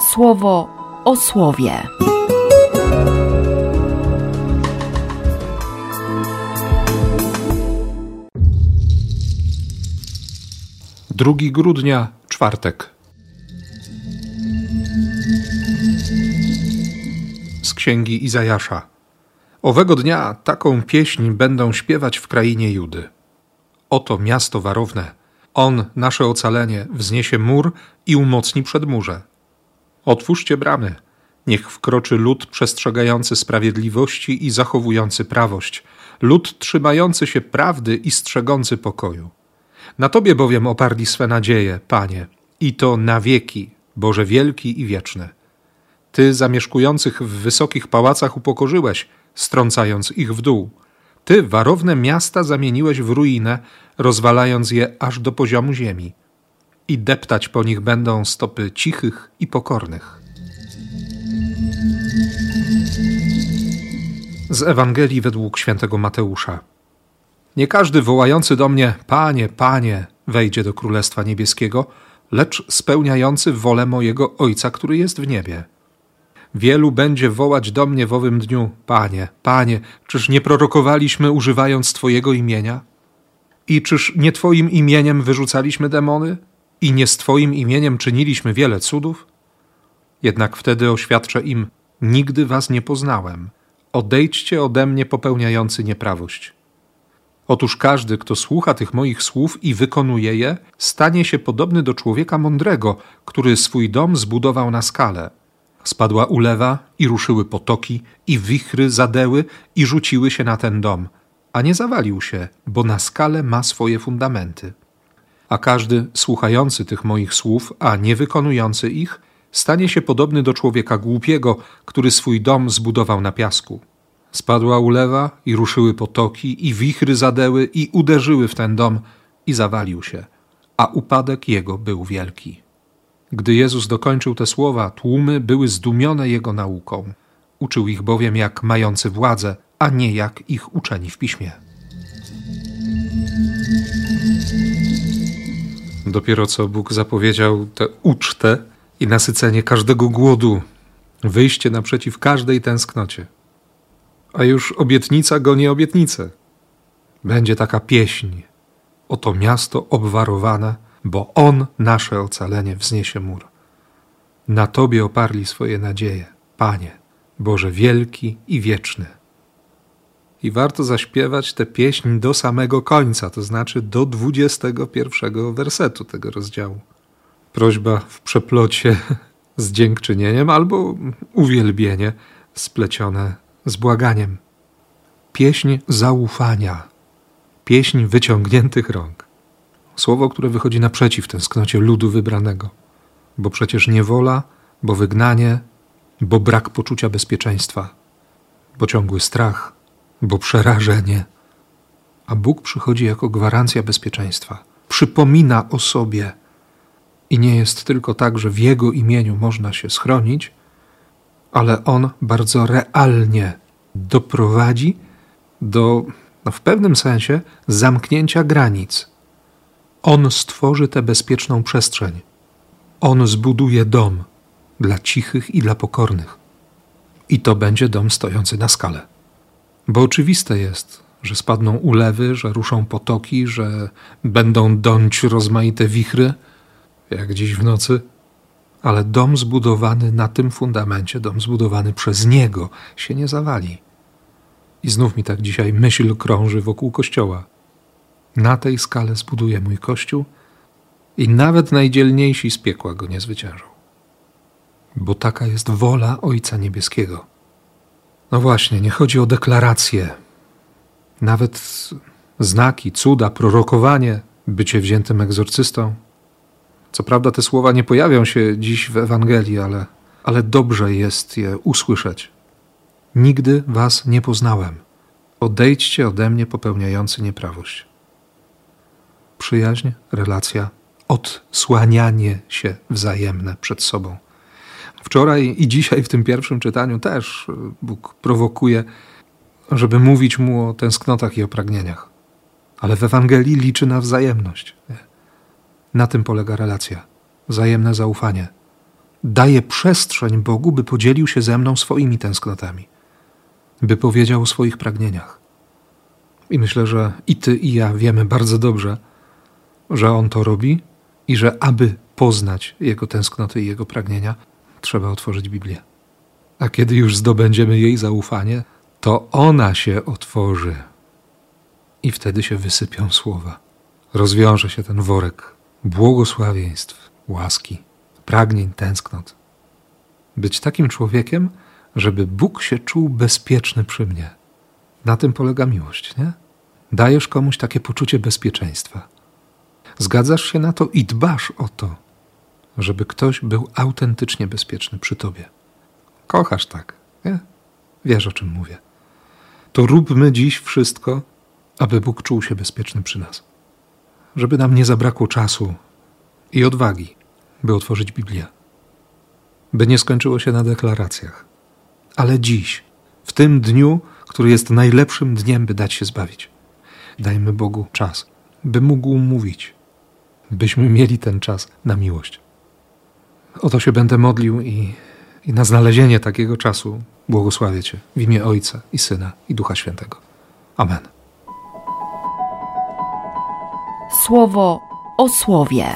słowo o słowie. 2 grudnia, czwartek. Z księgi Izajasza. Owego dnia taką pieśń będą śpiewać w krainie Judy. Oto miasto warowne. On, nasze ocalenie, wzniesie mur i umocni przedmurze. Otwórzcie bramy. Niech wkroczy lud przestrzegający sprawiedliwości i zachowujący prawość, lud trzymający się prawdy i strzegący pokoju. Na Tobie bowiem oparli swe nadzieje, Panie, i to na wieki, Boże wielki i wieczny. Ty zamieszkujących w wysokich pałacach upokorzyłeś, strącając ich w dół. Ty warowne miasta zamieniłeś w ruinę, rozwalając je aż do poziomu ziemi. I deptać po nich będą stopy cichych i pokornych. Z Ewangelii według świętego Mateusza. Nie każdy wołający do mnie, Panie, Panie, wejdzie do Królestwa Niebieskiego, lecz spełniający wolę mojego Ojca, który jest w niebie. Wielu będzie wołać do mnie w owym dniu, Panie, Panie, czyż nie prorokowaliśmy używając Twojego imienia? I czyż nie Twoim imieniem wyrzucaliśmy demony? I nie z Twoim imieniem czyniliśmy wiele cudów? Jednak wtedy oświadczę im, nigdy Was nie poznałem. Odejdźcie ode mnie popełniający nieprawość. Otóż każdy, kto słucha tych moich słów i wykonuje je, stanie się podobny do człowieka mądrego, który swój dom zbudował na skale. Spadła ulewa i ruszyły potoki, i wichry zadeły i rzuciły się na ten dom, a nie zawalił się, bo na skale ma swoje fundamenty. A każdy słuchający tych moich słów, a nie wykonujący ich, stanie się podobny do człowieka głupiego, który swój dom zbudował na piasku. Spadła ulewa i ruszyły potoki, i wichry zadeły i uderzyły w ten dom i zawalił się, a upadek jego był wielki. Gdy Jezus dokończył te słowa, tłumy były zdumione jego nauką. Uczył ich bowiem jak mający władzę, a nie jak ich uczeni w piśmie. Dopiero co Bóg zapowiedział tę ucztę i nasycenie każdego głodu, wyjście naprzeciw każdej tęsknocie a już obietnica goni obietnicę. Będzie taka pieśń. Oto miasto obwarowane, bo On nasze ocalenie wzniesie mur. Na Tobie oparli swoje nadzieje, Panie, Boże wielki i wieczny. I warto zaśpiewać tę pieśń do samego końca, to znaczy do 21 wersetu tego rozdziału. Prośba w przeplocie z dziękczynieniem albo uwielbienie splecione z błaganiem. Pieśń zaufania, pieśń wyciągniętych rąk. Słowo, które wychodzi naprzeciw tęsknocie ludu wybranego, bo przecież niewola, bo wygnanie, bo brak poczucia bezpieczeństwa, bo ciągły strach, bo przerażenie. A Bóg przychodzi jako gwarancja bezpieczeństwa, przypomina o sobie. I nie jest tylko tak, że w Jego imieniu można się schronić, ale on bardzo realnie doprowadzi do, no w pewnym sensie, zamknięcia granic. On stworzy tę bezpieczną przestrzeń. On zbuduje dom dla cichych i dla pokornych. I to będzie dom stojący na skale. Bo oczywiste jest, że spadną ulewy, że ruszą potoki, że będą dąć rozmaite wichry, jak dziś w nocy ale dom zbudowany na tym fundamencie, dom zbudowany przez Niego, się nie zawali. I znów mi tak dzisiaj myśl krąży wokół kościoła. Na tej skale zbuduję mój kościół i nawet najdzielniejsi z piekła go nie zwyciężą. Bo taka jest wola Ojca Niebieskiego. No właśnie, nie chodzi o deklaracje, nawet znaki, cuda, prorokowanie, bycie wziętym egzorcystą co prawda te słowa nie pojawią się dziś w Ewangelii, ale, ale dobrze jest je usłyszeć. Nigdy was nie poznałem. Odejdźcie ode mnie popełniający nieprawość. Przyjaźń, relacja, odsłanianie się wzajemne przed sobą. Wczoraj i dzisiaj w tym pierwszym czytaniu też Bóg prowokuje, żeby mówić mu o tęsknotach i o pragnieniach. Ale w Ewangelii liczy na wzajemność. Na tym polega relacja, wzajemne zaufanie. daję przestrzeń Bogu, by podzielił się ze mną swoimi tęsknotami, by powiedział o swoich pragnieniach. I myślę, że i ty, i ja wiemy bardzo dobrze, że On to robi i że aby poznać Jego tęsknoty i Jego pragnienia, trzeba otworzyć Biblię. A kiedy już zdobędziemy jej zaufanie, to ona się otworzy i wtedy się wysypią słowa. Rozwiąże się ten worek błogosławieństw, łaski, pragnień, tęsknot. Być takim człowiekiem, żeby Bóg się czuł bezpieczny przy mnie. Na tym polega miłość, nie? Dajesz komuś takie poczucie bezpieczeństwa. Zgadzasz się na to i dbasz o to, żeby ktoś był autentycznie bezpieczny przy tobie. Kochasz tak, nie? Wiesz o czym mówię. To róbmy dziś wszystko, aby Bóg czuł się bezpieczny przy nas. Żeby nam nie zabrakło czasu i odwagi, by otworzyć Biblię. By nie skończyło się na deklaracjach. Ale dziś, w tym dniu, który jest najlepszym dniem, by dać się zbawić, dajmy Bogu czas, by mógł mówić, byśmy mieli ten czas na miłość. O to się będę modlił i, i na znalezienie takiego czasu błogosławię Cię w imię Ojca i Syna i Ducha Świętego. Amen. Słowo o słowie.